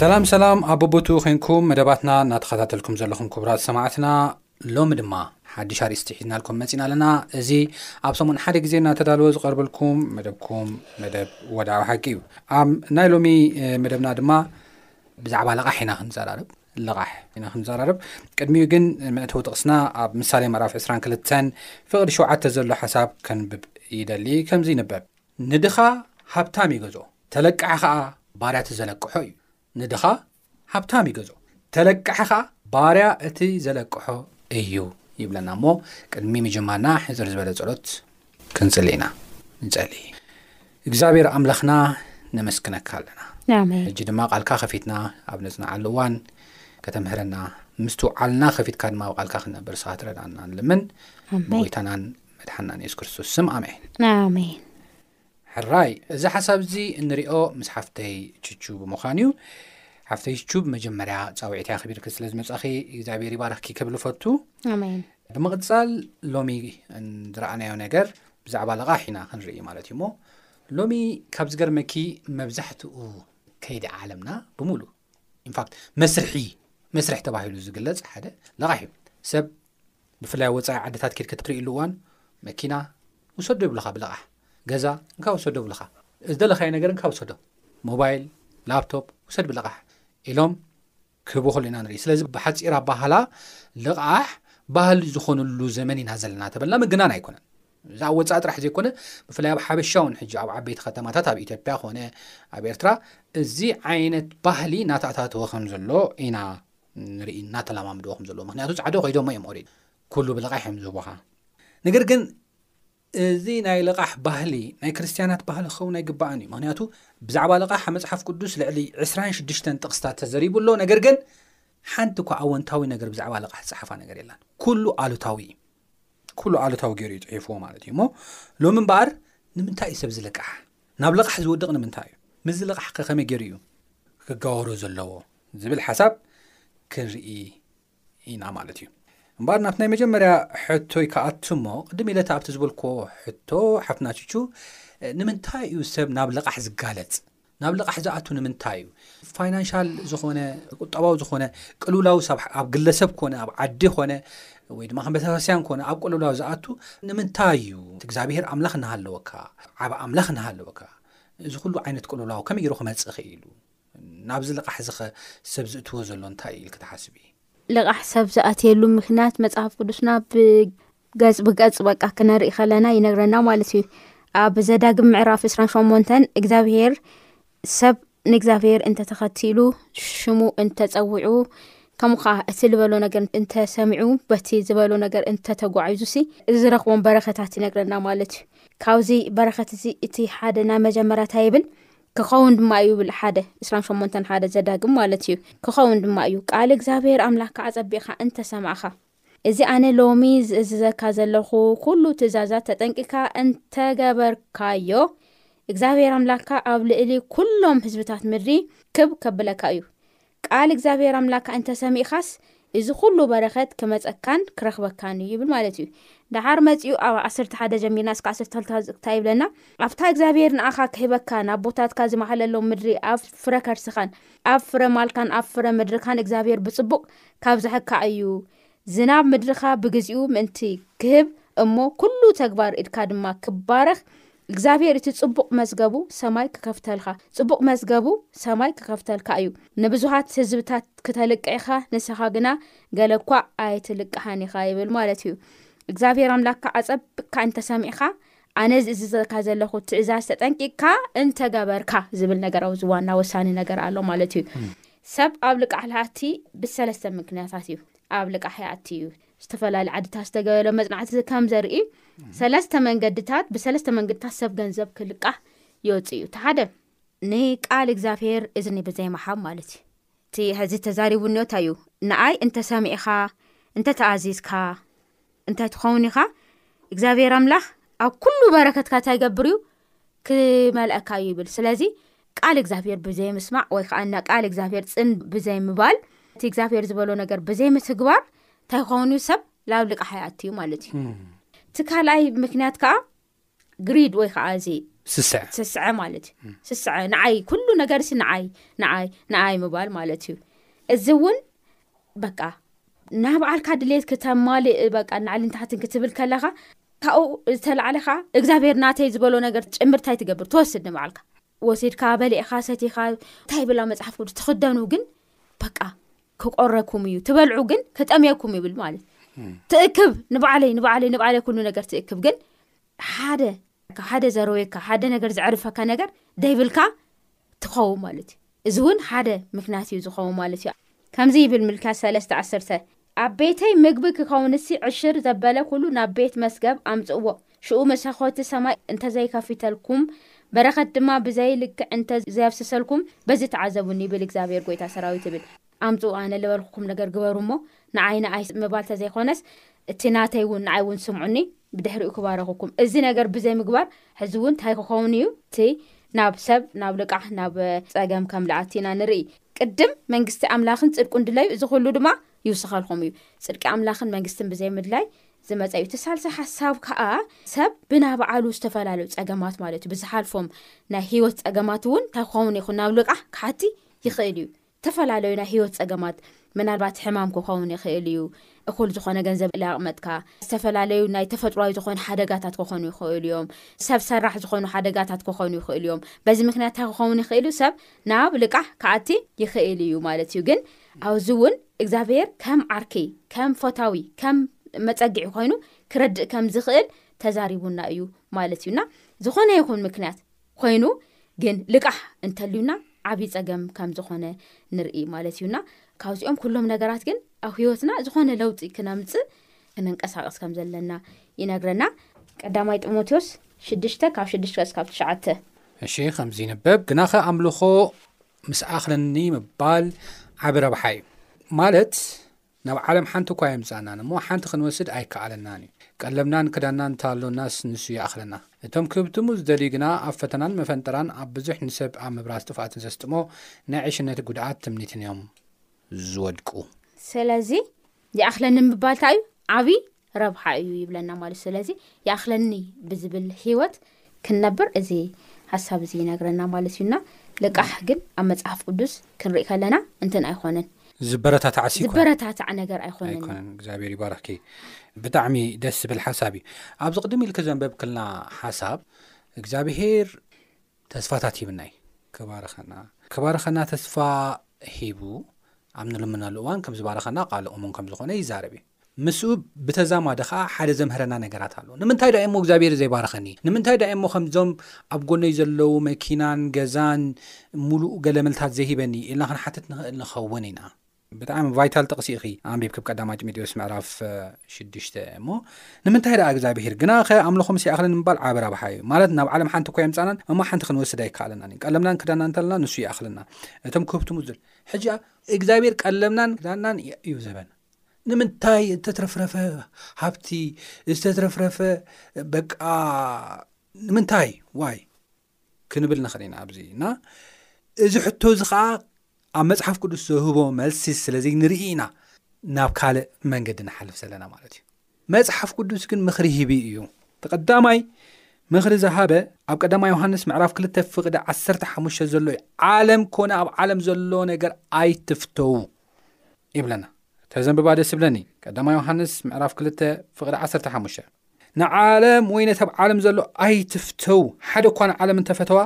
ሰላም ሰላም ኣብ ቦቦቱ ኮንኩም መደባትና እናተኸታተልኩም ዘለኹም ክቡራት ሰማዕትና ሎሚ ድማ ሓድሽ ኣርእስቲ ሒዝናልኩም መፂና ኣለና እዚ ኣብ ሰሙን ሓደ ግዜ እናተዳለወ ዝቐርበልኩም መደብኩም መደብ ወድዓዊ ሓቂ እዩ ኣብ ናይ ሎሚ መደብና ድማ ብዛዕባ ለቓሕ ኢና ክንዘራርብ ልቓሕ ኢና ክንዘራርብ ቅድሚኡ ግን መእተዊ ጥቕስና ኣብ ምሳሌ መራፍ 22 ፍቕዲ ሸተ ዘሎ ሓሳብ ከንብብ ይደሊ ከምዚ ይንበብ ንድኻ ሃብታም ይገዞ ተለቃሒ ከዓ ባርያ እቲ ዘለቅሖ እዩ ንድኻ ሃብታም ይገዞ ተለቃሒ ከዓ ባርያ እቲ ዘለቅሖ እዩ ይብለና እሞ ቅድሚ ምጅማና ሕዝር ዝበለ ፀሎት ክንጽሊ ኢና ንጸሊ እግዚኣብሔር ኣምላኽና ነመስግነካ ኣለና ሕጂ ድማ ቃልካ ከፊትና ኣብ ነጽንዓሉ እዋን ከተምህረና ምስትውዓልና ከፊትካ ድማ ኣብ ቃልካ ክነብር ስካትረዳና ንልምን ብጎይታናን መድሓናን የሱስ ክርስቶስ ስም ኣሜንኣሜን ሕራይ እዚ ሓሳብ እዚ እንሪኦ ምስ ሓፍተይ ችቹ ብምዃን እዩ ሓፍተይ ችቹ ብመጀመርያ ፃውዒት ያክቢርክ ስለ ዝመፃኺ እግዚኣብሔር ይባርክኪ ክብል ፈቱ ብምቕጻል ሎሚ ዝረኣናዮ ነገር ብዛዕባ ለቓሕ ኢና ክንርኢ ማለት እዩ እሞ ሎሚ ካብ ዝገርመኪ መብዛሕትኡ ከይዲ ዓለምና ብምሉ ኢንፋክት መስርሒ መስርሒ ተባሂሉ ዝግለጽ ሓደ ለቓሕ እዩ ሰብ ብፍላይ ወፃኢ ዓድታት ኬድ ክትርኢ እዋን መኪና ውሰዶ ይብልኻ ብለቓሕ ገዛ እንካ ውሰዶ ብልኻ እዝደለኻዮ ነገር እንካ ውሰዶ ሞባይል ላፕቶፕ ውሰድ ብለቓሕ ኢሎም ክህቡ ከሎ ኢና ንርኢ። ስለዚ ብሓጺር ኣባሃላ ልቓሕ ባህሊ ዝኾነሉ ዘመን ኢና ዘለና ተበልና ምግናን ኣይኮነን። እዚ ኣብ ወፃኢ ጥራሕ ዘይኮነ ብፍላይ ኣብ ሓበሻ እውን ሕጂ ኣብ ዓበይቲ ከተማታት ኣብ ኢትዮጵያ ኮነ ኣብ ኤርትራ እዚ ዓይነት ባህሊ እናተኣታተወ ከም ዘሎ ኢና ንርኢ እናተለማምድዎ ከም ዘለዎ ምክንያቱ ፃዕዶ ከይዶሞ እዮም ኦልሬዲ ኩሉ ብልቓሕ እዮም ዝህቡኻ ነገር ግን እዚ ናይ ልቓሕ ባህሊ ናይ ክርስትያናት ባህሊ ክኸውን ኣይግባእን እዩ። ምኽንያቱ ብዛዕባ ልቓሕ ኣብ መጽሓፍ ቅዱስ ልዕሊ ዕስራን ሽዱሽተን ጥቕስታት ተዘሪቡ ኣሎ፣ ነገር ግን ሓንቲ እኳ ኣወንታዊ ነገር ብዛዕባ ልቓሕ ዝጸሓፋ ነገር የላን። ኩሉ ኣሉታዊ እዩ። ኩሉ ኣሉታዊ ገይሩ እዩ ጽሒፍዎ ማለት እዩ እሞ ሎሚ እምበኣር ንምንታይ እዩ ሰብ ዝልቃሕ ናብ ልቓሕ ዝወድቕ ንምንታይ እዩ ምስዚ ልቓሕ ከ ከመይ ገይሩ እዩ ክጋወሮ ዘለዎ ዝብል ሓሳብ ክንርኢ ኢና ማለት እዩ እምበኣር ናብቲ ናይ መጀመርያ ሕቶይ ክኣቱ እሞ ቅድም ኢለታ ኣብቲ ዝበልክዎ ሕቶ ሓፍትና ቹቹ ንምንታይ እዩ ሰብ ናብ ልቓሕ ዝጋለፅ ናብ ልቓሕ ዝኣቱ ንምንታይ እዩ ፋይናንሻል ዝኾነ ቁጠባዊ ዝኾነ ቅልውላዊ ሳብ ኣብ ግለሰብ ኮነ ኣብ ዓዲ ኮነ ወይ ድማ ከም ቤተክርስትያን ኮነ ኣብ ቅልውላዊ ዝኣቱ ንምንታይ እዩ እግዚኣብሄር ኣምላኽ እናሃለወካ ዓብ ኣምላኽ እናሃለወካ እዚ ኩሉ ዓይነት ቅልውላዊ ከመይ ገይሩ ክመፅእ ኽኢሉ ናብዚ ልቓሕ ዝኸ ሰብ ዝእትዎ ዘሎ እንታይ ኢልክ ትሓስብ እዪ? ልቓሕ ሰብ ዝኣትየሉ ምክንያት መጽሓፍ ቅዱስና ብገጽ ብገጽ በቃ ክነርኢ ከለና ይነግረና ማለት እዩ። ኣብ ዘዳግም ምዕራፍ 28 እግዚኣብሄር ሰብ ንእግዚኣብሄር እንተተኸቲሉ ሽሙ እንተፀውዑ ከምኡ ከዓ እቲ ዝበሎ ነገር እንተሰሚዑ በቲ ዝበሎ ነገር እንተተጓዒዙ ሲ ዝረኽቦም በረኸታት ይነግረና ማለት እዩ ካብዚ በረኸት እዚ እቲ ሓደ ናይ መጀመርያ እንታይ ይብል ክኸውን ድማ እዩ ይብል ሓደ ዕስራን ሸሞንተን ሓደ ዘዳግም ማለት እዩ ክኸውን ድማ እዩ ቃል እግዚኣብሔር ኣምላክካ ኣጸቢቕካ እንተሰማዕኻ እዚ ኣነ ሎሚ ዝእዝዘካ ዘለኹ ኩሉ ትእዛዛት ተጠንቂካ እንተገበርካዮ እግዚኣብሔር ኣምላክካ ኣብ ልእሊ ኩሎም ህዝብታት ምድሪ ክብ ከብለካ እዩ ቃል እግዚኣብሄር ኣምላካ እንተ ሰሚእኻስ እዚ ኹሉ በረኸት ክመጸካን ክረኽበካን እዩ ይብል ማለት እዩ። ደሓር መጺኡ ኣብ ዓሰርተ ሓደ ጀሚርና እስከ ዓሰርተ ክልተ ታይ ይብለና ኣብታ እግዚኣብሄር ንኣኻ ክህበካ ንኣቦታትካ ዝማሃለሎም ምድሪ ኣብ ፍረ ከርስኻን ኣብ ፍረ ማልካን ኣብ ፍረ ምድርካን እግዚኣብሄር ብጽቡቅ ካብዝሐካ እዩ ዝናብ ምድርኻ ብግዚኡ ምእንቲ ክህብ እሞ ኩሉ ተግባር ኢድካ ድማ ክባረኽ እግዚኣብሄር እቲ ጽቡቕ መዝገቡ ሰማይ ክከፍተልካ ጽቡቕ መዝገቡ ሰማይ ክከፍተልካ እዩ ንብዙሃት ህዝብታት ክተልቅዕ ኢካ ንሰኻ ግና ገለ እኳ ኣይትልቅሃን ኢኻ ይብል ማለት እዩ እግዚኣብሄር ኣምላካ ኣጸብቅካ እንተሰሚዕካ ኣነ ዝእዝዘካ ዘለኹ ትእዛዝ ተጠንቂቅካ እንተገበርካ ዝብል ነገር ኣብዚ ዋና ወሳኒ ነገር ኣሎ ማለት እዩ ሰብ ኣብ ልቃሕ ልኣቲ ብሰለስተ ምክንያታት እዩ ኣብ ልቃሕ ይኣቲ እዩ ዝተፈላለዩ ዓድታት ዝተገበረ መፅናዕቲ ከም ዘርኢ ሰለስተ መንገድታት ብሰለስተ መንገድታት ሰብ ገንዘብ ክልቃሕ ይወፅ እዩ እቲሓደ ንቃል እግዚኣብሄር እዝኒ ብዘይመሓብ ማለት እዩ እቲ ሕዚ ተዛሪቡ ኒዮታ እዩ ንኣይ እንተሰሚዕኻ እንተተኣዚዝካ እንታይ ትኸውን ኢኻ እግዚኣብሄር ኣምላኽ ኣብ ኩሉ በረከትካ እንታይገብር እዩ ክመልአካ እዩ ይብል ስለዚ ቃል እግዚኣብሄር ብዘይምስማዕ ወይ ከኣ ን ቃል እግዚኣብሄር ጽን ብዘይምባል እቲ እግዚኣብሄር ዝበሎ ነገር ብዘይምትግባር እንታይ ይኸውንዩ ሰብ ላብ ልቃሕ ይኣትዩ ማለት እዩ እቲ ካልኣይ ምክንያት ከኣ ግሪድ ወይ ከዓ እዚ ስስዐ ማለት እዩ ስስዐ ንዓይ ኩሉ ነገር ሲ ንዓይ ንዓይ ንዓይ ምባል ማለት እዩ እዚ እውን በቃ ናይ በዓልካ ድሌት ክተማልእ በቃ ናዕልን ታሕትን ክትብል ከለካ ካብኡ ዝተላዕለ ከዓ እግዚኣብሄር ናተይ ዝበሎ ነገር ጭምር እንታይ ትገብር ትወስድ ንበዓልካ ወሲድካ በሊዕካ ሰትካ እንታይ ብላ መፅሓፍ ቅዱስ ትክደኑ ግን በቃ ክቆረኩም እዩ ትበልዑ ግን ክጠምየኩም ይብል ማለት ትእክብ ንበዓለይ ንበዓለይ ንበዓለይ ኩሉ ነገር ትእክብ ግን ሓደ ሓደ ዘረወካ ሓደ ነገር ዘዕርፈካ ነገር ደይብልካ ትኸው ማለት እዩ። እዚ እውን ሓደ ምክንያት እዩ ዝኸው ማለት እዩ። ከምዚ ይብል ምልክያስ ሰለስተ ዓሰርተ ኣብ ቤተይ ምግቢ ክኸውን እሲ ዕሽር ዘበለ ኩሉ ናብ ቤት መስገብ ኣምጽእዎ ሽኡ መሰኾቲ ሰማይ እንተዘይከፊተልኩም በረኸት ድማ ብዘይ ልክዕ እንተ ዘየፍስሰልኩም በዚ ተዓዘቡኒ ይብል እግዚኣብሔር ጎይታ ሰራዊት ይብል። ኣምጽኡ ኣነ ልበልኩኩም ነገር ግበሩ እሞ ንዓይ ንዓይ ምባል ተዘይኮነስ እቲ ናተይ ውን ንዓይ ውን ስምዑኒ ብድሕሪኡ ክባረኩኩም እዚ ነገር ብዘይ ምግባር ሕዚ እውን እንታይ ክኸውን እዩ እቲ ናብ ሰብ ናብ ልቃሕ ናብ ጸገም ከም ልኣቲ ኢና ንርኢ ቅድም መንግስቲ ኣምላኽን ጽድቁን ድለዩ እዚ ኩሉ ድማ ይውስኸልኩም እዩ ጽድቂ ኣምላኽን መንግስትን ብዘይ ምድላይ ዝመፀ እዩ እቲ ሳልሳ ሓሳብ ከዓ ሰብ ብናባዓሉ ዝተፈላለዩ ፀገማት ማለት እዩ ብዝሓልፎም ናይ ሂወት ፀገማት እውን እንታይ ክኸውን ይኹን ናብ ልቃሕ ክሓቲ ይኽእል እዩ እተፈላለዩ ናይ ህይወት ጸገማት ምናልባት ሕማም ክኸውን ይኽእል እዩ፣ እኹል ዝኾነ ገንዘብ ለይኣቕመጥካ፣ ዝተፈላለዩ ናይ ተፈጥሮኣዊ ዝኾኑ ሓደጋታት ክኾኑ ይኽእሉ እዮም፣ ሰብ ሰራሕ ዝኾኑ ሓደጋታት ክኾኑ ይኽእሉ እዮም፣ በዚ ምክንያት እንታይ ክኸውን ይኽእል እዩ ሰብ ናብ ልቃሕ ክኣቲ ይኽእል እዩ ማለት እዩ። ግን ኣብዚ እውን እግዚኣብሄር ከም ዓርኪ፣ ከም ፈታዊ፣ ከም መጸግዒ ኮይኑ ክረድእ ከም ዝኽእል ተዛሪቡና እዩ ማለት እዩ እና ዝኾነ ይኹን ምክንያት ኾይኑ ግን ልቃሕ እንተልዩና ዓብዪ ፀገም ከም ዝኾነ ንርኢ ማለት እዩና ካብዚኦም ኩሎም ነገራት ግን ኣብ ህይወትና ዝኾነ ለውጢ ክነምፅእ ክንንቀሳቀስ ከም ዘለና ይነግረና ቀዳማይ ጢሞቴዎስ ሽዱሽተ ካብ ሽዱሽተ እስካብ ትሽዓተ እሺ ከምዚ ይንበብ ግናኸ ኣምልኾ ምስ ኣኽለኒ ምባል ዓብ ረብሓ እዩ ማለት ናብ ዓለም ሓንቲ እኳ ኣየምጻእናን እሞ ሓንቲ ክንወስድ ኣይከኣለናን እዩ። ቀለብናን ክዳንናን እንተሃሎናስ ንሱ ይኣኽለና። እቶም ክህብትሙ ዝደልዩ ግና ኣብ ፈተናን መፈንጠራን ኣብ ብዙሕ ንሰብ ኣብ ምብራስ ጥፍኣትን ዘስጥሞ ናይ ዕሽነት ጉድኣት ትምኒትን እዮም ዝወድቁ። ስለዚ ይኣኽለኒ ምባል ታይ እዩ? ዓብይ ረብሓ እዩ ይብለና ማለት እዩ ስለዚ ይኣክለኒ ብዝብል ሂወት ክንነብር እዚ ሓሳብ እዚ ይነግረና ማለት እዩና ልቃሕ ግን ኣብ መፅሓፍ ቅዱስ ክንርኢ ከለና እንትን ኣይኮነን ዝበረታታዕ ዝበረታታዕ ነገር ኣይኮነን እግዚኣብሔር ይባረኪ ብጣዕሚ ደስ ዝብል ሓሳብ እዩ ኣብዚ ቅድሚ ኢልክ ዘንበብ ክልና ሓሳብ እግዚኣብሄር ተስፋታት ሂብና እዩ ክባርኸና ክባርኸና ተስፋ ሂቡ ኣብ ንልምነሉ እዋን ከም ዝባረኸና ቃሉ እሙን ከም ዝኾነ ይዛረብ እዩ ምስኡ ብተዛማዲ ከዓ ሓደ ዘምህረና ነገራት ኣሎ ንምንታይ ዳ እሞ እግዚኣብሔር ዘይባረኸኒ ንምንታይ ዳ እሞ ከምዞም ኣብ ጎነይ ዘለዉ መኪናን ገዛን ሙሉእ ገለመልታት ዘይሂበኒ ኢልና ክንሓትት ንኽእል ንኸውን ኢና ብጣዕሚ ቫይታል ጥቕሲ ኢኺ ኣንቢብኪ ብ ቀዳማይ ጢሞቴዎስ ምዕራፍ ሽዱሽተ እሞ ንምንታይ ደኣ እግዝኣብሄር ግናኸ ኣምልኾ ምስ ይኣኽልን ምባል ዓቢ ረብሓ እዩ ማለት ናብ ዓለም ሓንቲ እኮ የምጻናን እሞ ሓንቲ ክንወስድ ኣይከኣለናን እዩ ቀለምናን ክዳና እንተለና ንሱ ይኣኽለና እቶም ክህብቱ ምዝር ሕጂ እግዚኣብሄር ቀለምናን ክዳናን እዩ ዘበና ንምንታይ ዝተትረፍረፈ ሃብቲ ዝተትረፍረፈ በቃ ንምንታይ ዋይ ክንብል ንኽእል ኢና ኣብዚ እና እዚ ሕቶ እዚ ከዓ ኣብ መፅሓፍ ቅዱስ ዘህቦ መልሲ ስለዘይ ንርኢ ኢና ናብ ካልእ መንገዲ ንሓልፍ ዘለና ማለት እዩ መፅሓፍ ቅዱስ ግን ምኽሪ ሂቢ እዩ ተቐዳማይ ምኽሪ ዝሃበ ኣብ ቀዳማ ዮሃንስ ምዕራፍ 2 ፍቕዲ 15 ዘሎ እዩ ዓለም ኮነ ኣብ ዓለም ዘሎ ነገር ኣይትፍተዉ ይብለና ተዘንብባ ደስ ይብለኒ ቀዳማ ዮሃንስ ምዕራፍ 2 ፍቕዲ 15 ንዓለም ወይ ነቲ ኣብ ዓለም ዘሎ ኣይትፍተው፣ ሓደ እኳ ንዓለም እንተ ፈተዋ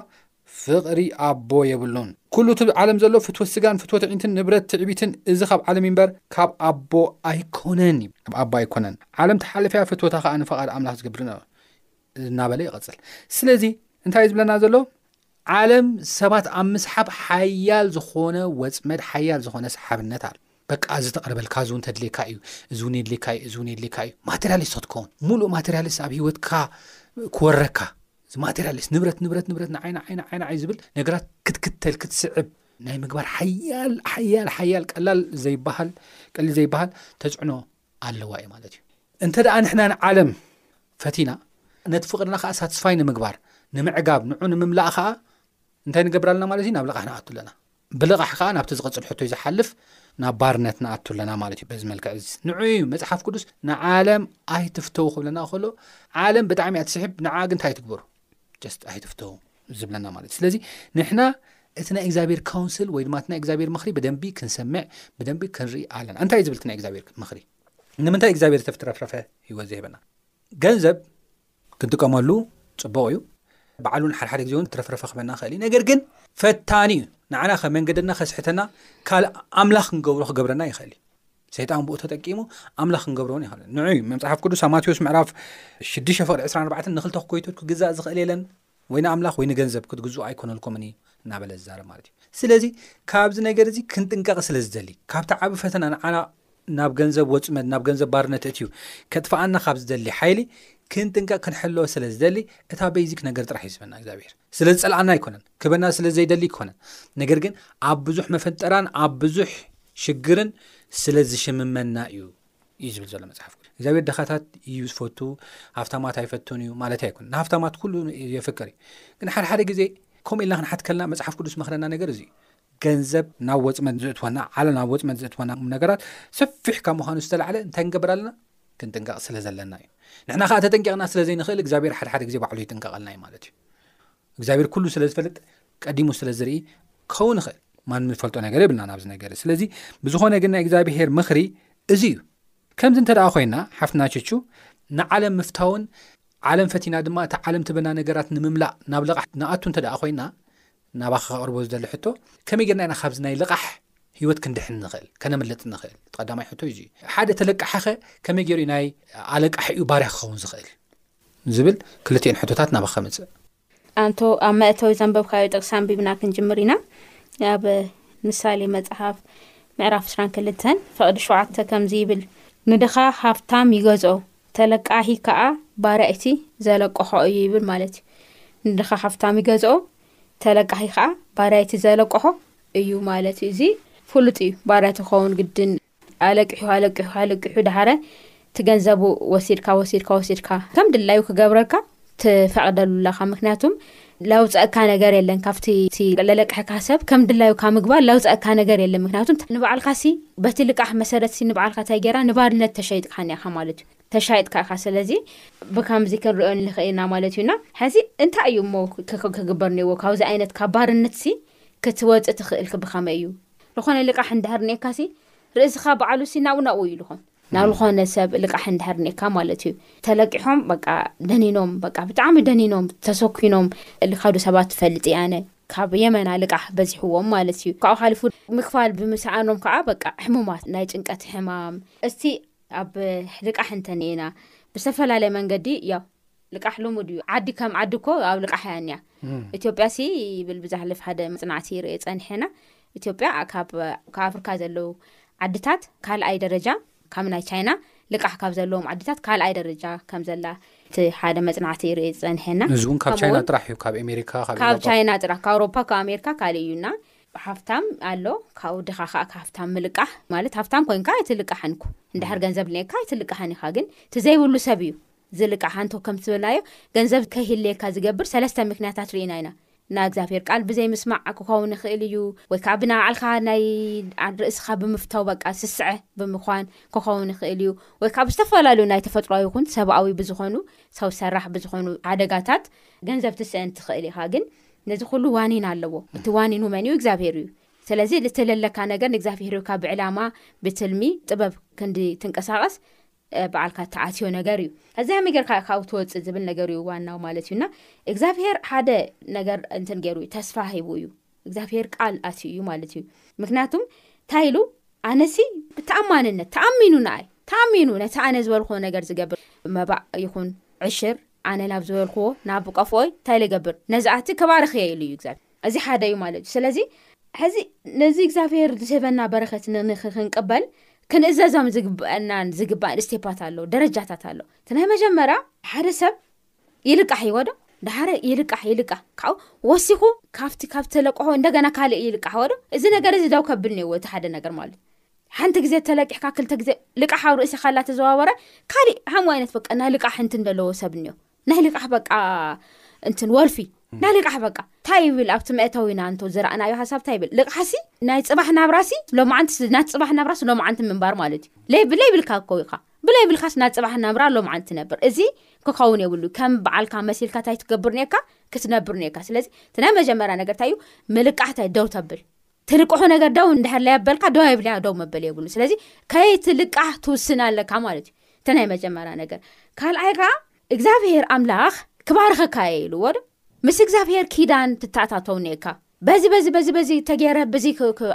ፍቕሪ ኣቦ የብሉን። ኩሉ እቲ ዓለም ዘሎ ፍትወት ስጋን ፍትወት ኣዒንትን ንብረት ትዕቢትን እዚ ካብ ዓለም እዩ እምበር ካብ ኣቦ ኣይኮነን ካብ ኣቦ ኣይኮነን። ዓለም ትሓልፍ እያ ፍትወታ ከኣ ንፈቓድ ኣምላኽ ዝገብርን እናበለ ይቐጽል። ስለዚ እንታይ እዩ ዝብለና ዘሎ? ዓለም ሰባት ኣብ ምስሓብ ሓያል ዝኾነ ወጽመድ ሓያል ዝኾነ ሰሓብነት ኣል በቃ እዚ ተቕርበልካ እዚ እውን ተድልየካ እዩ እዚ እውን የድልየካ እዩ እዚ እውን የድልየካ እዩ ማቴሪያሊስት ክትከውን ሙሉእ ማቴሪያሊስት ኣብ ሂወትካ ክወረካ እዚ ማቴሪያሊስት ንብረት ንብረት ንብረት ንዓይና ዓይና ዓይና ዓይ ዝብል ነገራት ክትክተል ክትስዕብ ናይ ምግባር ሓያል ሓያል ሓያል ቀላል ዘይበሃል ቀሊል ዘይበሃል ተጽዕኖ ኣለዋ እዩ ማለት እዩ እንተ ደኣ ንሕና ንዓለም ፈቲና ነቲ ፍቕርና ከኣ ሳትስፋይ ንምግባር ንምዕጋብ ንዑ ንምምላእ ከኣ እንታይ ንገብር ኣለና ማለት እዩ ናብ ልቓሕ ንኣቱ ኣለና ብልቓሕ ከኣ ናብቲ ዝቕፅል ሕቶይ ዝሓልፍ ናብ ባርነት ንኣቱ ኣለና ማለት እዩ በዚ መልክዕ እዚ ንዑ እዩ መፅሓፍ ቅዱስ ንዓለም ኣይትፍተው ክብለና ከሎ ዓለም ብጣዕሚ እያ ትስሕብ ንዓ ግን እንታይ ትግበሩ ጀስት ኣይትፍቶ ዝብለና ማለት እዩ ስለዚ ንሕና እቲ ናይ እግዚኣብሔር ካውንስል ወይ ድማ እቲ ናይ እግዚኣብሔር ምክሪ ብደንቢ ክንሰምዕ ብደንቢ ክንርኢ ኣለና እንታይ እዩ ዝብል እቲ ናይ እግዚኣብሔር ምክሪ ንምንታይ እግዚኣብሔር ዝተፍትረፍረፈ ህይወት ዘህበና ገንዘብ ክንጥቀመሉ ፅቡቅ እዩ በዓሉን ሓደሓደ ግዜ እውን ትረፍረፈ ክበና ክእል እዩ ነገር ግን ፈታኒ እዩ ንዓና ከ መንገድና ከስሕተና ካልእ ኣምላኽ ክንገብሮ ክገብረና ይኽእል እዩ ሰይጣን ብኡ ተጠቂሙ ኣምላኽ ክንገብሮን ይኸል ንዑ መምፅሓፍ ቅዱስ ኣብ ማቴዎስ ምዕራፍ 6 ፍቅዲ 24 ንክልተ ክኮይቶት ክግዛእ ዝኽእል የለን ወይ ንኣምላኽ ወይ ንገንዘብ ክትግዝኦ ኣይኮነልኩምን እዩ እናበለ ዝዛረብ ማለት እዩ ስለዚ ካብዚ ነገር እዚ ክንጥንቀቕ ስለ ዝደሊ ካብቲ ዓብ ፈተና ንዓና ናብ ገንዘብ ወፅመድ ናብ ገንዘብ ባርነት እትዩ ከጥፍኣና ካብ ዝደሊ ሓይሊ ክንጥንቀቕ ክንሕለወ ስለ ዝደሊ እታ በይዚክ ነገር ጥራሕ እዩ ዝበና እግዚኣብሄር ስለ ዝፀልኣና ኣይኮነን ክበና ስለ ዘይደሊ ይኮነን ነገር ግን ኣብ ብዙሕ መፈንጠራን ኣብ ብዙሕ ሽግርን ስለ ዝሽምመና እዩ እዩ ዝብል ዘሎ መጽሓፍ ቅዱስ እግዚኣብሔር ድኻታት እዩ ዝፈቱ ሃፍታማት ኣይፈቱን እዩ ማለት ኣይኮን ንሃፍታማት ኩሉ የፍቅር እዩ ግን ሓደሓደ ግዜ ከምኡ ኢልና ክንሓትከልና መፅሓፍ ቅዱስ መክረና ነገር እዙ ገንዘብ ናብ ወፅመት ዝእትወና ዓለ ናብ ወፅመት ዝእትወና ነገራት ሰፊሕ ካብ ምዃኑ ዝተላዕለ እንታይ ንገብር ኣለና ክንጥንቀቕ ስለ ዘለና እዩ ንሕና ከዓ ተጠንቂቕና ስለ ዘይንኽእል እግዚኣብሔር ሓደሓደ ግዜ ባዕሉ ይጥንቀቐልና እዩ ማለት እዩ እግዚኣብሔር ኩሉ ስለ ዝፈልጥ ቀዲሙ ስለ ዝርኢ ክኸውን ይኽእል ማንም ዝፈልጦ ነገር የብልና ናብዚ ነገር ስለዚ ብዝኾነ ግን ናይ እግዚኣብሔር ምኽሪ እዚ እዩ ከምዚ እንተ ደኣ ኮይና ሓፍትና ችቹ ንዓለም ምፍታውን ዓለም ፈቲና ድማ እቲ ዓለም ትበና ነገራት ንምምላእ ናብ ልቓሕ ንኣቱ እንተ ደኣ ኮይና ናባኻ ከቕርቦ ዝደሊ ሕቶ ከመይ ጌርና ኢና ካብዚ ናይ ልቓሕ ህይወት ክንድሕን ንኽእል ከነምልጥ ንኽእል ቐዳማይ ሕቶ እዩ ሓደ ተለቃሕኸ ከመይ ገይሩ ናይ ኣለቃሕ እዩ ባርያ ክኸውን ዝኽእል ንዝብል ክልቲኤን ሕቶታት ናባኻ ከምጽእ። ኣንቶ ኣብ መእተዊ ዘንበብካዮ ጥቅሲ ኣንቢብና ክንጅምር ኢና ኣብ ምሳሌ መጽሓፍ ምዕራፍ ዕስራን ክልተን ፈቅዲ ሸውዓተ ከምዚ ይብል ንድኻ ሃብታም ይገዝኦ ተለቃሂ ከኣ ባርያ እቲ ዘለቀሖ እዩ ይብል ማለት እዩ ንድኻ ሃብታም ይገዝኦ ተለቃሂ ከኣ ባርያ እቲ ዘለቀሖ እዩ ማለት እዩ እዚ ፍሉጥ እዩ ባርያ ትኸውን ግድን ኣለቂሑ ኣለቂሑ ኣለቂሑ ደሓረ እቲ ገንዘቡ ወሲድካ ወሲድካ ወሲድካ ከም ድላዩ ክገብረልካ ትፈቕደሉ ኣለኻ ምክንያቱም ለውፀእካ ነገር የለን ካብቲ ለለቅሐካ ሰብ ከም ድላዩ ካብ ምግባር ለውፀእካ ነገር የለን ምክንያቱም ንበዓልካ ሲ በቲ ልቃሕ መሰረት ሲ ንበዓልካ እንታይ ገይራ ንባርነት ተሸይጥካ ኒኻ ማለት እዩ ተሻይጥካ ኢኻ ስለዚ ብከምዚ ክንሪኦ ንኽእል ኢና ማለት እዩና ሕዚ እንታይ እዩ እሞ ክግበር ነዎ ካብዚ ዓይነት ካብ ባርነት ሲ ክትወፅእ ትኽእል ክብኸመይ እዩ ልኾነ ልቃሕ እንድሕር ኔካሲ ርእስኻ ባዕሉሲ ናብኡ ናብኡ እዩ ልኾን ናብ ልኾነ ሰብ ልቃሕ እንድሕር ኔካ ማለት እዩ ተለቂሖም በቃ ደኒኖም በቃ ብጣዕሚ ደኒኖም ተሰኪኖም ልካዱ ሰባት ትፈልጥ እያነ ካብ የመና ልቃሕ በዚሕዎም ማለት እዩ ካብኡ ካሊፉ ምክፋል ብምስኣኖም ከዓ በቃ ሕሙማት ናይ ጭንቀት ሕማም እስቲ ኣብ ልቃሕ እንተኒኤና ብዝተፈላለየ መንገዲ ያው ልቃሕ ልሙድ እዩ ዓዲ ከም ዓዲ እኮ ኣብ ልቃሕ እያ እኒኣ ኢትዮጵያ ሲ ይብል ብዛሕልፍ ሓደ መፅናዕቲ ይርእ ፀኒሐና ኢትዮጵያ ካብ ኣፍርካ ዘለው ዓድታት ካልኣይ ደረጃ ካብ ናይ ቻይና ልቃሕ ካብ ዘለዎም ዓድታት ካልኣይ ደረጃ ከም ዘላ እቲ ሓደ መፅናዕቲ ይርእ ዝፀኒሐና እዚ እውን ካብ ቻይና ጥራሕ እዩ ካብ ኣሜሪካ ካብ ቻይና ጥራሕ ካብ ኣውሮፓ ካብ ኣሜሪካ ካልእ እዩና ሃፍታም ኣሎ ካብኡ ድኻ ከዓ ሃፍታም ምልቃሕ ማለት ሃፍታም ኮይንካ ኣይትልቃሕንኩ እንዳሕር ገንዘብ ልካ ኣይትልቃሕን ኢካ ግን እቲ ዘይብሉ ሰብ እዩ ዝልቃሕ ኣንቶ ከም ትብላዮ ገንዘብ ከይህልየካ ዝገብር ሰለስተ ምክንያታት ርኢና ኢና። ናይ እግዚኣብሄር ቃል ብዘይ ምስማዕ ክኸውን ይኽእል እዩ፣ ወይ ከኣ ብናይ ባዕልካ ናይ ን ርእስኻ ብምፍታው በቃ ስስዐ ብምዃን ክኸውን ይኽእል እዩ፣ ወይ ከኣ ብዝተፈላለዩ ናይ ተፈጥሮኣዊ ይኹን ሰብኣዊ ብዝኾኑ ሰው ሰራሕ ብዝኾኑ ሓደጋታት ገንዘብ ትስእን ትኽእል ኢኻ ግን ነዚ ኩሉ ዋኒን ኣለዎ እቲ ዋኒኑ መን እዩ እግዚኣብሄር እዩ ስለዚ ልትለለካ ነገር ንእግዚኣብሄር ሂብካ ብዕላማ ብትልሚ ጥበብ ክንዲ ትንቀሳቐስ ባዓልካ እትዓትዮ ነገር እዩ እዚይ ከመይ ገርካ ካብኡ ትወፅእ ዝብል ነገር እዩ ዋናው ማለት እዩ እና እግዚኣብሄር ሓደ ነገር እንትን ገይሩ እዩ ተስፋ ሂቡ እዩ እግዚኣብሄር ቃል ኣትዩ እዩ ማለት እዩ ምክንያቱም እንታይ ኢሉ ኣነሲ ብተኣማንነት ተኣሚኑ ንኣይ ተኣሚኑ ነቲ ኣነ ዝበልክዎ ነገር ዝገብር መባእ ይኹን ዕሽር ኣነ ናብ ዝበልክዎ ናብ ቀፍኦይ እንታይ ኢለ ገብር ነዚ ኣቲ ከባርኽ እየ ኢሉ እዩ እግዚኣብሄር እዚ ሓደ እዩ ማለት እዩ ስለዚ ሕዚ ነዚ እግዚኣብሄር ዝህበና በረከት ንክንቅበል ክንእዘዞም ዝግብአናን ዝግባእን እስቴፓት ኣሎ ደረጃታት ኣሎ እቲ ናይ መጀመርያ ሓደ ሰብ ይልቃሕ ይወዶ ዳሓረ ይልቃሕ ይልቃሕ ካብኡ ወሲኹ ካብቲ ካብ ተለቅሖ እንደገና ካልእ ይልቃሕ ወዶ እዚ ነገር እዚ ደው ከብል ነዎ እቲ ሓደ ነገር ማለት ሓንቲ ግዜ ተለቂሕካ ክልተ ግዜ ልቃሕ ኣብ ርእሲ ካላ ተዘዋወረ ካሊእ ሃምኡ ዓይነት በቀ ናይ ልቃሕ እንት እንደለዎ ሰብ እኒኦ ናይ ልቃሕ በቃ እንትን ወርፊ ናይ ልቃሕ በቃ እንታይ ይብል ኣብቲ መእተዊና እንቶ ዝረኣናዮ ሃሳብ እንታይ ይብል ልቕሓሲ ናይ ፅባሕ ናብራሲ ሎማዓንቲ ናይ ፅባሕ ናብራሲ ሎማዓንቲ ምንባር ማለት እዩ ለይብለይ ብልካ እኮ ኢኻ ብለይ ብልካስ ናይ ፅባሕ ናብራ ሎማዓንቲ ነብር እዚ ክኸውን የብሉ ከም በዓልካ መሲልካ እንታይ ትገብር ኔርካ ክትነብር ኔርካ ስለዚ እቲ ናይ መጀመርያ ነገር እንታይ እዩ ምልቃሕ እንታይ ደው ተብል ትልቅሖ ነገር ደው እንድሕር ለያበልካ ደው የብልያ ደው መበል የብሉ ስለዚ ከይትልቃሕ ትውስን ኣለካ ማለት እዩ እቲ ናይ መጀመርያ ነገር ካልኣይ ከዓ እግዚኣብሄር ኣምላኽ ክባርኸካ እየ ኢልዎ ዶ ምስ እግዚኣብሄር ኪዳን ትተኣታተው ኒካ በዚ በዚ በዚ በዚ ተገይረ ብዚ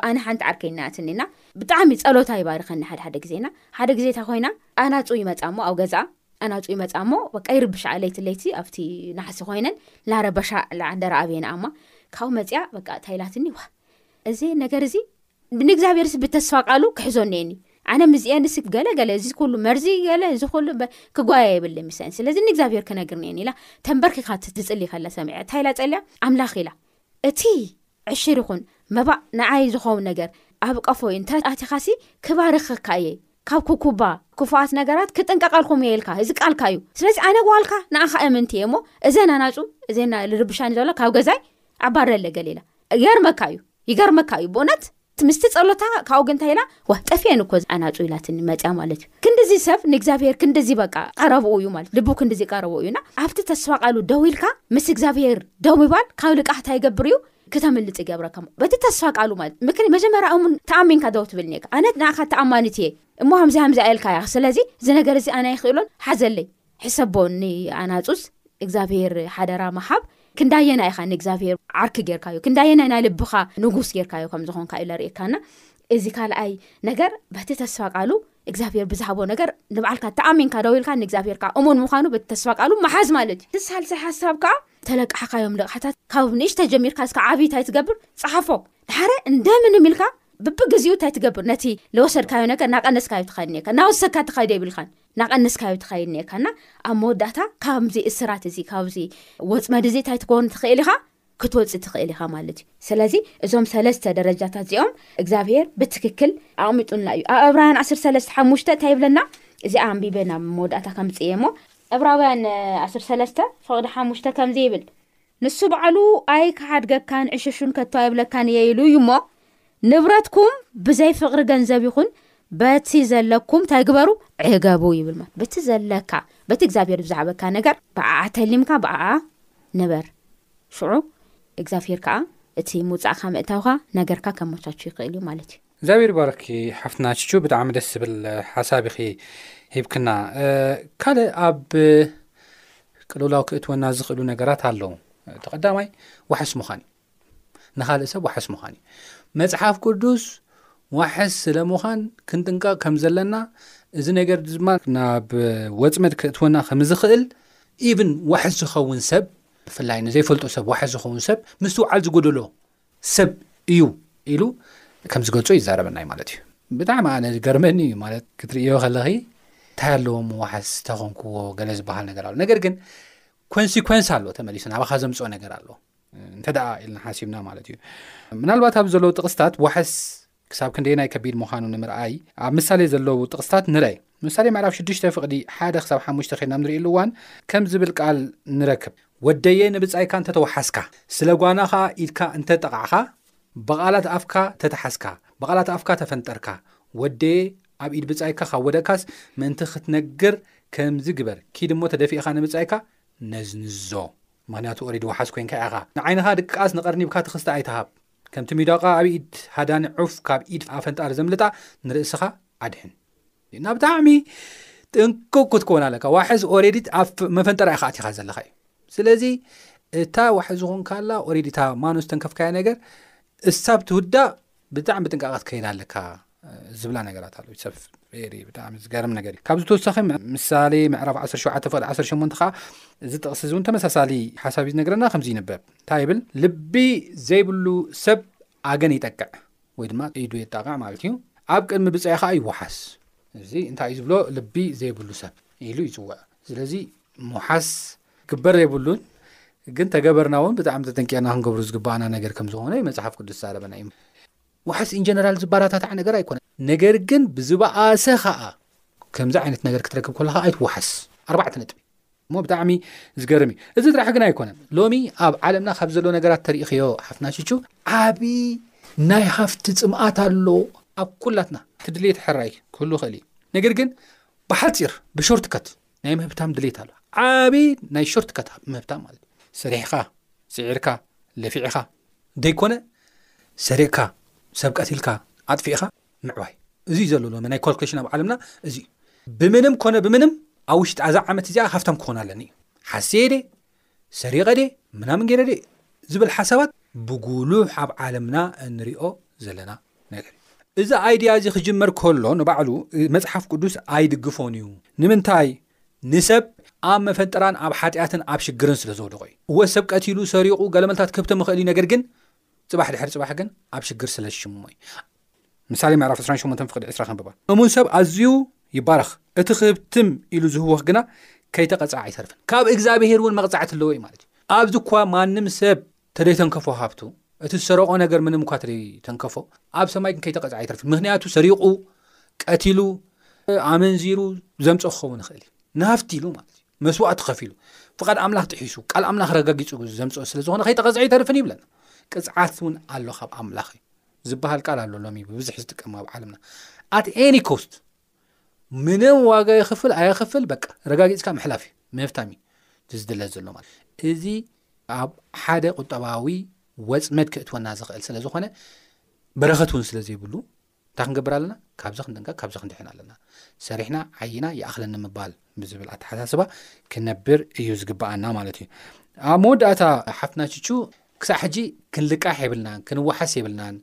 ኣነ ሓንቲ ዓርከይናያትኒና ብጣዕሚ ፀሎታ ይባርኸኒ ሓደሓደ ግዜና ሓደ ግዜታ ኮይና ኣናፁ ይመፃ እሞ ኣብ ገዛኣ ኣናጩ ይመጻ እሞ በቃ ይርብሻ ለይቲ ለይቲ ኣብቲ ናሕሲ ኮይነን ላረበሻ ላዕንደራ ኣብየን ኣማ ካብኡ መጽያ በቃ ታይላትኒ ዋ እዚ ነገር እዚ ንእግዚኣብሔርሲ ብተስፋ ቃሉ ክሕዞ እኒኤኒ ኣነ ምስዚኤንሲ ገለገለ እዚ ኩሉ መርዚ ገለ እዚ ኩሉ ክጓያ የብለ ምሰን ስለዚ ንእግዚኣብሔር ክነግር ኒኤኒ ኢላ ተንበርኪካ ትጽሊ ከለ ሰሚዐ ታይላ ጸልያ ኣምላኽ ኢላ እቲ ዕሽር ይኹን መባእ ንዓይ ዝኸውን ነገር ኣብ ቀፎይ እንተ ኣቲኻሲ ክባርኸካ እየ፣ ካብ ኩኩባ ክፉኣት ነገራት ክጥንቀቐልኩም እየ ኢልካ፣ እዚ ቃልካ እዩ። ስለዚ ኣነ ጓልካ ንኣኻ እምንቲ እየ እሞ እዘን ኣናጹ እዘን ልርብሻኒ ዘሎ ካብ ገዛይ ኣባርረለይ ገለ ኢላ። ይገርመካ እዩ ይገርመካ እዩ ብኡነት። ምስቲ ጸሎታ ካብኡ ግን እንታይ ኢላ ዋ ጠፊኤን እኮ ኣናጹ ኢላትኒ መጽያ ማለት እዩ ክንድዚ ሰብ ንእግዚኣብሄር ክንድዚ በቃ ቀረብኡ እዩ ማለት ልቡ ክንድዚ ቀረብኡ እዩ እና ኣብቲ ተስፋ ቃሉ ደው ኢልካ ምስ እግዚኣብሄር ደው ምባል ካብ ልቃሕ እንታይ ይገብር እዩ ክተምልጥ ይገብረካ በቲ ተስፋ ቃሉ ማለት ምክን መጀመርያ እሙን ተኣሚንካ ደው ትብል ኔካ ኣነ ንኣኻ ተኣማኒት እየ እሞ ሃምዚ ሃምዚ ኣየልካ እያ ስለዚ እዚ ነገር እዚ ኣነ ኣይኽእሎን ሓዘለይ ሕሰቦ ንኣናጹዝ እግዛኣብሄር ሓደራ ምሓብ ክንዳየናይ ኢኻ ንእግዛኣብሄር ዓርኪ ጌርካዩ ክንዳየናይ ናይ ልብኻ ንጉስ ጌርካዩ ከም ዝኾንካ እዩ ለርእካና እዚ ካልኣይ ነገር በቲ ተስፋ ቃሉ እግዚኣብሄር ብዝሃቦ ነገር ንባዓልካ ተኣሚንካ ደው ኢልካ ንእግዚኣብሄር ከዓ እሙን ምዃኑ በቲ ተስፋ ቃሉ መሓዝ ማለት እዩ ትሳልሳይ ሓሳብ ከዓ ተለቃሕካዮም ልቕሓታት ካብ ንእሽ ተጀሚርካ እስካ ዓብዪ እንታይ ትገብር ፀሓፎ ድሓረ እንደምንም ኢልካ ብብግዜኡ እንታይ ትገብር ነቲ ለወሰድካዮ ነገር ናቀነስካዮ ትኸኒካ ናወሰካ ተኸይደ ይብልካን ናቐነስካዮ ትኸይድ ኔርካ እና ኣብ መወዳእታ ካብዚ እስራት እዚ ካብዚ ወፅመድ እዚ እንታይ ትኮን ትኽእል ኢኻ ክትወፅ ትኽእል ኢኻ ማለት እዩ ስለዚ እዞም ሰለስተ ደረጃታት እዚኦም እግዚኣብሄር ብትክክል ኣቕሚጡና እዩ ኣብ እብራውያን ዓስር ሰለስተ ሓሙሽተ እንታይ ይብለና እዚ ኣንቢበ ናብ መወዳእታ ከምፅእየ እሞ እብራውያን ዓስር ሰለስተ ፍቕዲ ሓሙሽተ ከምዚ ይብል ንሱ ባዕሉ ኣይ ክሓድገካን ዕሽሹን ከቶ ኣይብለካን እየ ኢሉ እዩ እሞ ንብረትኩም ብዘይ ፍቕሪ ገንዘብ ይኹን በቲ ዘለኩም እንታይ ግበሩ ዕገቡ ይብል ማለት በቲ ዘለካ በቲ እግዚኣብሄር ብዝሃበካ ነገር ብዓዓ ተሊምካ ብዓዓ ንበር ሽዑ እግዚኣብሄር ከዓ እቲ ምውፃእካ ምእታውካ ነገርካ ከመቻቹ ይኽእል እዩ ማለት እዩ እግዚኣብሔር ይባርኽኪ ሓፍትና ቹቹ ብጣዕሚ ደስ ዝብል ሓሳብ ኢኺ ሂብክና ካልእ ኣብ ቅልውላው ክእትወና ዝኽእሉ ነገራት ኣለዉ እቲ ቀዳማይ ዋሕስ ምዃን እዩ ንኻልእ ሰብ ዋሕስ ምዃን እዩ መፅሓፍ ቅዱስ ዋሕስ ስለ ምዃን ክንጥንቀቕ ከም ዘለና እዚ ነገር ድማ ናብ ወፅመድ ክእትወና ከምዝኽእል ኢብን ዋሕስ ዝኸውን ሰብ ብፍላይ ንዘይፈልጦ ሰብ ዋሕስ ዝኸውን ሰብ ምስትውዓል ዝጎደሎ ሰብ እዩ ኢሉ ከም ዝገልጾ ይዛረበናዩ ማለት እዩ ብጣዕሚ ኣነ ገርመኒ እዩ ማለት ክትርእዮ ከለኺ እንታይ ኣለዎ ምዋሓስ ዝተኾንክዎ ገለ ዝበሃል ነገር ኣሎ ነገር ግን ኮንሲኮንስ ኣሎ ተመሊሱ ናባካ ዘምፅኦ ነገር ኣሎ እንተ ኢልና ሓሲብና ማለት እዩ ምናልባት ኣብ ዘለዉ ጥቕስታት ዋሓስ ክሳብ ክንደየናይ ከቢድ ምዃኑ ንምርኣይ ኣብ ምሳሌ ዘለዉ ጥቕስታት ንርኣይ። ምሳሌ ምዕራፍ ሽዱሽተ ፍቕዲ ሓደ ክሳብ ሓሙሽተ ኬድና ኣብ ንርእየሉ እዋን ከምዚ ዝብል ቃል ንረክብ። ወደየ ንብጻይካ እንተ ተወሓስካ፣ ስለ ጓና ኸኣ ኢድካ እንተ ጠቓዕካ፣ ብቓላት ኣፍካ ተተሓዝካ፣ ብቓላት ኣፍካ ተፈንጠርካ፣ ወደየ ኣብ ኢድ ብጻይካ ካብ ወደቅካስ ምእንቲ ኽትነግር ከምዚ ግበር፣ ኪድ እሞ ተደፊእኻ ንብጻይካ ነዝንዞ። ምኽንያቱ ኦሪዲ ወሓስ ኮይንካ ኢኻ። ንዓይንኻ ድቃስ ንቐርኒብካ ትኽስተ ኣይትሃብ። ከምቲ ሚዳቋ ኣብ ኢድ ሃዳኒ ዑፍ ካብ ኢድ ኣፈንጣሪ ዘምልጣ ንርእስኻ ኣድሕን እና ብጣዕሚ ጥንቁቅ ክትኮን ኣለካ ዋሕስ ኦሬዲ ኣብ መፈንጠራ ኢካ ኣቲካ ዘለካ እዩ ስለዚ እታ ዋሕስ ዝኾንካላ ኦሬዲ እታ ማኖ ዝተንከፍካዮ ነገር እሳብ ትውዳእ ብጣዕሚ ብጥንቃቐ ትከይድ ኣለካ ዝብላ ነገራት ኣለ ሰብ ሪ ብጣዕሚ ዝገርም ነገር እዩ ካብዚ ተወሳኺ ምሳሌ ምዕራፍ 17 ፍቅዲ 18 ከዓ እዚ ጥቕሲ እዚ እውን ተመሳሳሊ ሓሳብ እዩ ዝነገረና ከምዚ ይንበብ እንታይ ይብል ልቢ ዘይብሉ ሰብ ኣገን ይጠቅዕ ወይ ድማ ኢዱ የጣቅዕ ማለት እዩ ኣብ ቅድሚ ብፀኢ ከዓ ይወሓስ እዚ እንታይ እዩ ዝብሎ ልቢ ዘይብሉ ሰብ ኢሉ ይፅውዕ ስለዚ ምውሓስ ግበር ዘይብሉን ግን ተገበርና እውን ብጣዕሚ ተጠንቂቕና ክንገብሩ ዝግባኣና ነገር ከም ዝኾነ መፅሓፍ ቅዱስ ዝዛረበና እዩ ዋሕስ ኢን ጀነራል ዝበራታታዕ ነገር ኣይኮነን ነገር ግን ብዝበኣሰ ከኣ ከምዚ ዓይነት ነገር ክትረክብ ከለካ ኣይትዋሓስ ኣርባዕተ ነጥቢ እሞ ብጣዕሚ ዝገርም እዩ እዚ ጥራሕ ግን ኣይኮነን ሎሚ ኣብ ዓለምና ካብ ዘሎ ነገራት ተሪኢክዮ ሓፍትና ሽቹ ዓብዪ ናይ ሃፍቲ ፅምኣት ኣሎ ኣብ ኩላትና ትድልየት ሕራይ ክህሉ ክእል እዩ ነገር ግን ብሓፂር ብሾርትከት ናይ ምህብታም ድሌት ኣሎ ዓብይ ናይ ሾርት ከት ምህብታም ማለት እዩ ስሪሕኻ ስዒርካ ለፊዕኻ ዘይኮነ ሰሪቕካ ሰብ ቀትልካ ኣጥፊእኻ ምዕባይ እዚ ዘሎ ሎ ናይ ኮልክሽን ኣብ ዓለምና እዚዩ ብምንም ኮነ ብምንም ኣብ ውሽጢ ኣዛ ዓመት እዚኣ ሃፍታም ክኾን ኣለኒ እዩ ሓሴደ ሰሪቐ ድየ ምናምን ገይረ ድየ ዝብል ሓሳባት ብጉሉሕ ኣብ ዓለምና እንሪኦ ዘለና ነገር እዩ። እዚ ኣይድያ እዚ ክጅመር ከሎ ንባዕሉ መጽሓፍ ቅዱስ ኣይድግፎን እዩ። ንምንታይ? ንሰብ ኣብ መፈንጠራን ኣብ ሓጢኣትን ኣብ ሽግርን ስለ ዘውድቖ እዩ። እወ ሰብ ቀቲሉ ሰሪቑ ገለመልታት ክህብቶም ይኽእል እዩ፣ ነገር ግን ጽባሕ ድሕሪ ጽባሕ ግን ኣብ ሽግር ስለ ዝሽምሞ እዩ። ምሳሌ ምዕራፍ ዕስራን ሸሞንተን ፍቕዲ ዕስራ ከንብባ። እሙን ሰብ ኣዝዩ ይባረኽ፣ እቲ ክህብትም ኢሉ ዝህወኽ ግና ከይተቐጽዐ ኣይተርፍን። ካብ እግዚኣብሄር እውን መቕጻዕቲ ኣለዎ እዩ ማለት እዩ። ኣብዚ እኳ ማንም ሰብ ተደይተንከፎ ሃብቱ፣ እቲ ዝሰረቖ ነገር ምንም እኳ ተደይተንከፎ፣ ኣብ ሰማይ ግን ከይተቐጽዐ ኣይተርፍን። ምክንያቱ ሰሪቑ፣ ቀቲሉ፣ ኣመንዚሩ ዘምጾ ክኸውን ይኽእል እዩ። ንሃብቲ ኢሉ ማለት እዩ። መስዋእቲ ከፊሉ፣ ፍቓድ ኣምላኽ ጥሒሱ፣ ቃል ኣምላኽ ረጋጊጹ ዘምጾ ስለ ዝኾነ ከይተቐጽዐ ኣይተርፍን ይብለና። ቅጽዓት እውን ኣሎ ካብ ኣምላኽ እዩ። ዝበሃል ቃል ኣሎ ሎሚ ብብዝሒ ዝጥቀም ኣብ ዓለምና ኣት ኤኒ ኮስት ምንም ዋጋ የኽፍል ኣየኽፍል በቃ ረጋጊፅካ ምሕላፍ እዩ ምፍታም እዩ ዝድለ ዘሎ ማለት እዚ ኣብ ሓደ ቁጠባዊ ወፅመድ ክእትወና ዝኽእል ስለ ዝኾነ በረኸት እውን ስለ ዘይብሉ እንታይ ክንገብር ኣለና ካብዚ ክንጥንቀቅ ካብዚ ክንድሕን ኣለና ሰሪሕና ዓይና ይኣኽለኒ ምባል ብዝብል ኣተሓሳስባ ክነብር እዩ ዝግብኣና ማለት እዩ ኣብ መወዳእታ ሓፍትና ችቹ ክሳዕ ሕጂ ክንልቃሕ የብልናን ክንወሓስ የብልናን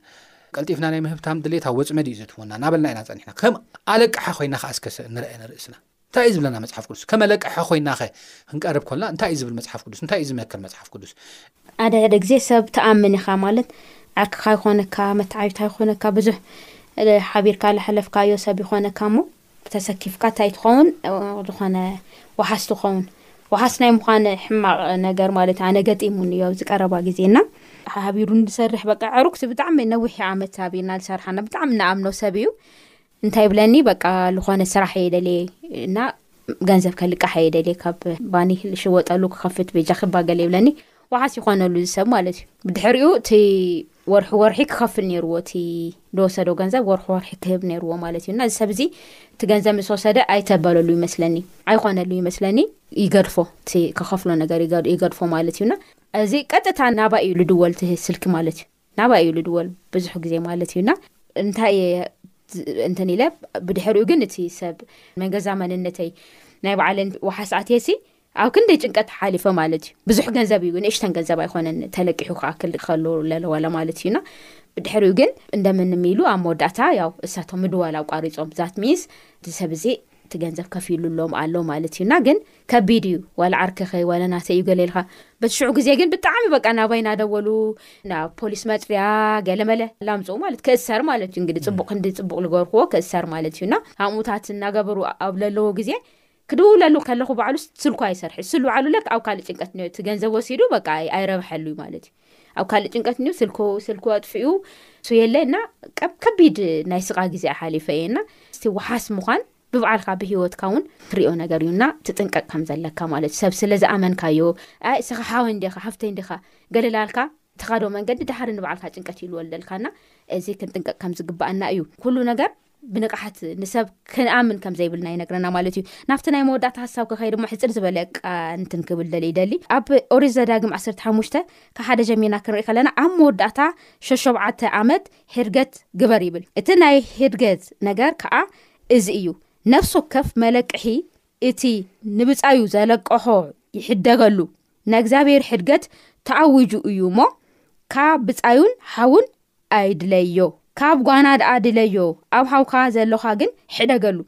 ቀልጢፍና ናይ ምህብታም ድሌት ኣብ ወፅመድ እዩ ዘትወና ናበልና ኢና ፀኒሕና ከም ኣለቅሓ ኮይና ከ ኣስከሰ ንርአ ንርእስና እንታይ እዩ ዝብለና መፅሓፍ ቅዱስ ከም ኣለቅሓ ኮይና ኸ ክንቀርብ ኮልና እንታይ እዩ ዝብል መፅሓፍ ቅዱስ እንታይ እዩ ዝመክር መፅሓፍ ቅዱስ ሓደ ሓደ ግዜ ሰብ ተኣምን ኢኻ ማለት ዓርክኻ ይኾነካ መተዓቢታ ይኾነካ ብዙሕ ሓቢርካ ለሐለፍካዮ ሰብ ይኾነካ እሞ ተሰኪፍካ ታይ ትኸውን ዝኾነ ዋሓስ ትኸውን ዋሓስ ናይ ምዃን ሕማቕ ነገር ማለት ኣነ ገጢሙኒ እዮ ኣብዚ ቀረባ ግዜ እና ሓቢሩ ንሰርሕ በቃ ዕሩክቲ ብጣዕሚ ነዊሕ ዓመት ኣቢልና ዝሰርሓና ብጣዕሚ ንኣምኖ ሰብ እዩ እንታይ ብለኒ በቃ ዝኾነ ስራሕ እየ ደልየ እና ገንዘብ ከልቃሕ እየ ደልየ ካብ ባኒ ልሽወጠሉ ክኸፍት ቤጃ ክባገል የብለኒ ዋሕስ ይኾነሉ እዚ ሰብ ማለት እዩ ብድሕሪኡ እቲ ወርሒ ወርሒ ክኸፍል ነይርዎ እቲ ዝወሰዶ ገንዘብ ወርሒ ወርሒ ክህብ ነይርዎ ማለት እዩ እና እዚ ሰብ እዚ እቲ ገንዘብ ምስ ወሰደ ኣይተበለሉ ይመስለኒ ኣይኮነሉ ይመስለኒ ይገድፎ እቲ ከኸፍሎ ነገር ይገድፎ ማለት እዩና እዚ ቀጥታ ናባ እዩ ዝድወል ት ስልኪ ማለት እዩ ናባ እዩ ዝድወል ብዙሕ ግዜ ማለት እዩና እንታይ እየ እንትን ኢለ ብድሕሪኡ ግን እቲ ሰብ መንገዛ መንነተይ ናይ በዓለ ዋሓስኣትየሲ ኣብ ክንደይ ጭንቀት ሓሊፈ ማለት እዩ ብዙሕ ገንዘብ እዩ ንእሽተን ገንዘብ ኣይኮነን ተለቂሑ ክኣክል ከሎ ለለዋላ ማለት እዩ እና ብድሕሪኡ ግን እንደምንም ኢሉ ኣብ መወዳእታ ያው እሳቶም ምድዋል ኣቋሪፆም ዛት ሚንስ እቲ ሰብ እዚ እቲ ገንዘብ ከፊሉሎም ኣሎ ማለት እዩ እና ግን ከቢድ እዩ ዋላ ዓርከኸይ ዋላ ናተ እዩ ገለ ኢልካ በቲ ሽዑ ግዜ ግን ብጣዕሚ በቃ ናባይ ናደወሉ ናብ ፖሊስ መፅርያ ገለመለ ላምፅኡ ማለት ክእሰር ማለት እዩ እንግዲህ ፅቡቅ ክንዲ ፅቡቅ ልገርክዎ ክእሰር ማለት እዩ እና ሃምኡታት እናገበሩ ኣብ ለለዎ ግዜ ክድውለሉ ከለኹ ባዕሉስ ስልኩ ኣይሰርሕን ስሉ ባዕሉ ለክ ኣብ ካልእ ጭንቀት እንዮ እቲ ገንዘብ ወሲዱ በቃ ኣይረብሐሉ እዩ ማለት እዩ ኣብ ካልእ ጭንቀት እንዮ ስልኩ ስልኩ ኣጥፍኡ ሱ የለ እና ከቢድ ናይ ስቃ ግዜ ኣሓሊፈ እየ እና እስቲ ውሓስ ምዃን ብበዓልካ ብሂወትካ እውን ትሪኦ ነገር እዩና ትጥንቀቅ ከም ዘለካ ማለት እዩ ሰብ ስለ ዝኣመንካዮ ኣይ እስኻ ሓወይ እንዲኻ ሓፍተይ እንዲኻ ገለላልካ ተኻዶ መንገዲ ድሓር ንበዓልካ ጭንቀት ይልወልደልካና እዚ ክንጥንቀቅ ከም ዝግባኣና እዩ ኩሉ ነገር ብንቕሓት ንሰብ ክንኣምን ከም ዘይብልና ይነግረና ማለት እዩ ናብቲ ናይ መወዳእታ ሃሳብ ክኸይ ድማ ሕፅር ዝበለ ቃ እንትን ክብል ደሊ ይደሊ ኣብ ኦሪት ዘዳግም ዓሰርተ ሓሙሽተ ካብ ሓደ ጀሚርና ክንርኢ ከለና ኣብ መወዳእታ ሸሸብዓተ ዓመት ህድገት ግበር ይብል እቲ ናይ ህድገት ነገር ከዓ እዚ እዩ ነፍሲ ወከፍ መለቅሒ እቲ ንብፃዩ ዘለቀሖ ይሕደገሉ ናይ እግዚኣብሔር ሕድገት ተኣውጁ እዩ እሞ ካብ ብፃዩን ሓውን ኣይ ድለዮ ካብ ጓና ደኣ ድለዮ ኣብ ሃውካ ዘሎካ ግን ሕደገሉ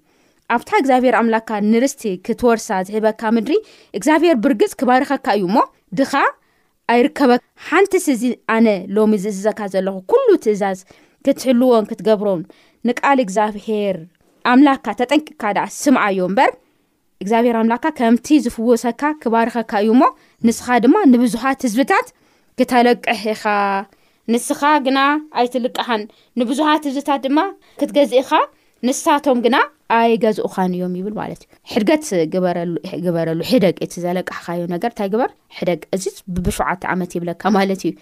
ኣብታ እግዚኣብሄር ኣምላካ ንርስቲ ክትወርሳ ዝህበካ ምድሪ እግዚኣብሄር ብርግጽ ክባርኸካ እዩ እሞ ድኻ ኣይርከበካ ሓንትስ እዚ ኣነ ሎሚ ዝእዝዘካ ዘለኹ ኩሉ ትእዛዝ ክትሕልዎን ክትገብሮን ንቃል እግዚኣብሄር ኣምላካ ተጠንቅቅካ ደኣ ስምዓዮ እምበር እግዚኣብሄር ኣምላኽካ ከምቲ ዝፍወሰካ ክባርኸካ እዩ እሞ ንስኻ ድማ ንብዙሓት ህዝብታት ክተለቅሕ ኢኻ። ንስኻ ግና ኣይትልቅሓን፣ ንብዙሓት ህዝብታት ድማ ክትገዝእ ኢኻ፣ ንሳቶም ግና ኣይገዝኡኻን እዮም ይብል ማለት እዩ። ሕድገት ግበረሉ፣ ሕደግ እቲ ዘለቅሕካዮ ነገር እንታይ ግበር ሕደግ። እዚ ብሸዓተ ዓመት ይብለካ ማለት እዩ።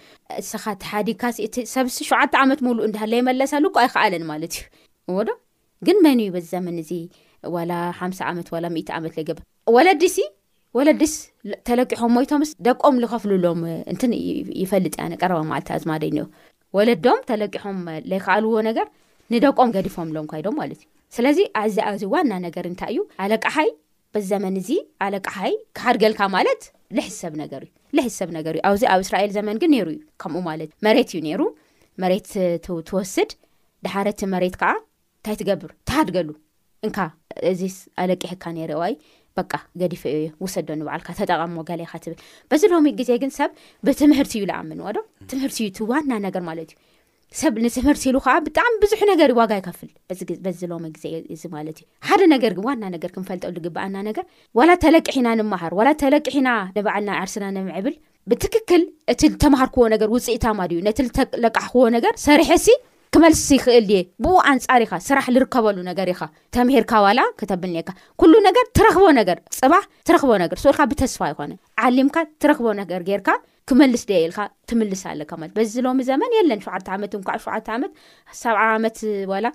ንስኻ ተሓዲግካ እቲ ሰብሲ ሸዓተ ዓመት ሙሉእ እንዳሃለየ መለሰሉ እኳ ኣይክኣለን ማለት እዩ እዎዶ ግን መን እዩ በዚ ዘመን እዚ ዋላ ሓምሳ ዓመት ዋላ ሚእቲ ዓመት ለገብ ወለዲሲ ወለዲስ ተለቂሖም ሞይቶምስ ደቆም ዝኸፍሉሎም እንትን ይፈልጥ ያነ ቀረባ ማልቲ ኣዝማደ እኒኦ ወለዶም ተለቂሖም ለይከኣልዎ ነገር ንደቆም ገዲፎምሎም ኳይዶም ማለት እዩ ስለዚ ኣዚ ኣዚ ዋና ነገር እንታይ እዩ ኣለቃሓይ በዚ ዘመን እዚ ኣለቃ ሃይ ክሓድገልካ ማለት ልሕዝ ሰብ ነገር እዩ ልሕዝ ሰብ ነገር እዩ ኣብዚ ኣብ እስራኤል ዘመን ግን ነይሩ እዩ ከምኡ ማለት እዩ መሬት እዩ ነይሩ መሬት ትወስድ ድሓረቲ መሬት ከዓ እንታይ ትገብር ትሃድገሉ እንካ እዚ ኣለቂሕካ ነይረ ዋይ በቃ ገዲፈ ዩ ዩ ውሰዶ ንበዓልካ ተጠቐሞ ገሌካ ትብል በዚ ሎሚ ግዜ ግን ሰብ ብትምህርቲ እዩ ዝኣምንዎዶ ትምህርቲ እዩ እቲ ዋና ነገር ማለት እዩ ሰብ ንትምህርቲ ኢሉ ከዓ ብጣዕሚ ብዙሕ ነገር ዋጋ ይከፍል በዚ ሎሚ ግዜ እዚ ማለት እዩ ሓደ ነገር ግን ዋና ነገር ክንፈልጠ ዝግበኣና ነገር ዋላ ተለቅሒና ንመሃር ዋላ ተለቅሒና ንባዕልና ዓርስና ንምዕብል ብትክክል እቲ ዝተምሃርክዎ ነገር ውፅኢታማ ድዩ ነቲ ዝተለቃሕክዎ ነገር ሰሪሐሲ ክመልሲ ይኽእል ድየ ብኡ ኣንፃር ኢኻ ስራሕ ዝርከበሉ ነገር ኢኻ ተምሂርካ ዋላ ክተብልኒካ ኩሉ ነገር ትረኽቦ ነገር ፅባሕ ትረኽቦ ነገር ስኡልካ ብተስፋ ይኮነ ዓሊምካ ትረኽቦ ነገር ጌርካ ክመልስ ድየ ኢልካ ትምልስ ኣለካ ማለት በዚ ሎሚ ዘመን የለን ሸዓተ ዓመት እንኳዕ ሸዓተ ዓመት ሰብዓ ዓመት ዋላ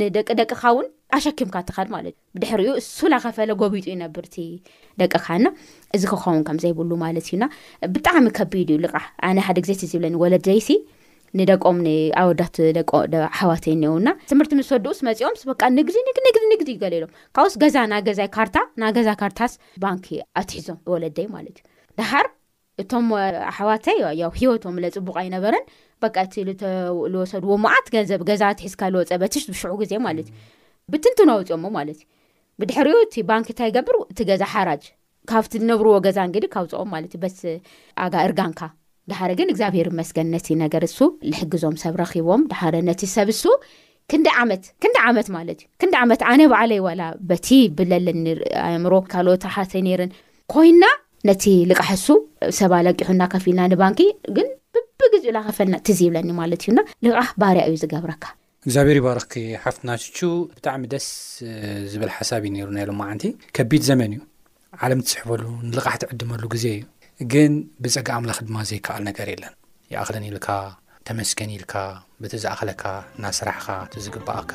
ንደቂ ደቅካ እውን ኣሸኪምካ ትኸድ ማለት እዩ ብድሕሪኡ እሱላ ከፈለ ጎቢጡ ይነብርቲ ደቅካና እዚ ክኸውን ከም ዘይብሉ ማለት እዩና ብጣዕሚ ከቢድ እዩ ልቓሕ ኣነ ሓደ ግዜ እቲ ዝብለኒ ወለደይሲ ንደቆም ንኣወዳት ደቆ ሓዋተይ እኒኦውና ትምህርቲ ምስ ወድኡስ መፂኦም በቃ ንግዲ ንግዲ ንግዲ ንግዲ ይገል ኢሎም ካብኡስ ገዛ ናገዛይ ካርታ ናገዛ ካርታስ ባንኪ ኣትሒዞም ወለደይ ማለት እዩ ድሃር እቶም ኣሕዋተይ ያው ሂወቶም ለጽቡቅ ኣይነበረን በቃ እቲ ልወሰድዎ መዓት ገንዘብ ገዛ ኣትሒዝካ ልወፀ በትሽ ብሽዑ ግዜ ማለት እዩ ብትንትን ኣውፅኦሞ ማለት እዩ ብድሕሪኡ እቲ ባንኪ እንታይ ይገብር እቲ ገዛ ሓራጅ ካብቲ ዝነብርዎ ገዛ እንግዲ ካውፅኦም ማለት እዩ በስ ኣጋ እርጋንካ ድሓረ ግን እግዚኣብሄር መስገን ነቲ ነገር እሱ ልሕግዞም ሰብ ረኪቦም ድሓረ ነቲ ሰብ እሱ ክንደይ ዓመት ክንደይ ዓመት ማለት እዩ ክንደይ ዓመት ኣነ ባዕለይ ዋላ በቲ ብለለኒ ኣእምሮ ካልኦት ኣሓተይ ነይረን ኮይና ነቲ ልቃሕሱ ሰብ ኣለቂሑና ከፊልና ንባንኪ ግን ብብግዜኡ ላኸፈልና ትዝ ይብለኒ ማለት እዩና ልቃሕ ባርያ እዩ ዝገብረካ እግዚኣብሔር ይባርኽኪ ሓፍትና ቹቹ ብጣዕሚ ደስ ዝብል ሓሳብ እዩ ነይሩ ናይ ሎማዓንቲ ከቢድ ዘመን እዩ ዓለም ትስሕበሉ ንልቓሕ ትዕድመሉ ግዜ እዩ ግን ብጸጋ ኣምላኽ ድማ ዘይከኣል ነገር የለን ይኣኽለን ኢልካ ተመስገን ኢልካ በቲ ዝኣኽለካ እናሰራሕኻ እቲ ዝግባኣካ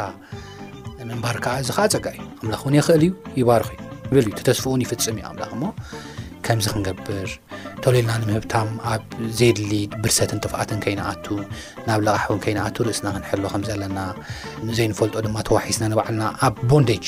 ምንባር ከኣ እዚ ከዓ ጸጋ እዩ ኣምላኽ እውን የኽእል እዩ ይባርኽ እዩ ብል እዩ ተተስፍኡን ይፍጽም እዩ ኣምላኽ እሞ ከምዚ ክንገብር ተልልና ንምህብታም ኣብ ዘድሊ ብርሰትን ጥፍኣትን ከይንኣቱ ናብ ለቓሕውን ከይንኣቱ ርእስና ክንሕሎ ከም ዘለና ንዘይንፈልጦ ድማ ተዋሒስና ንባዕልና ኣብ ቦንደጅ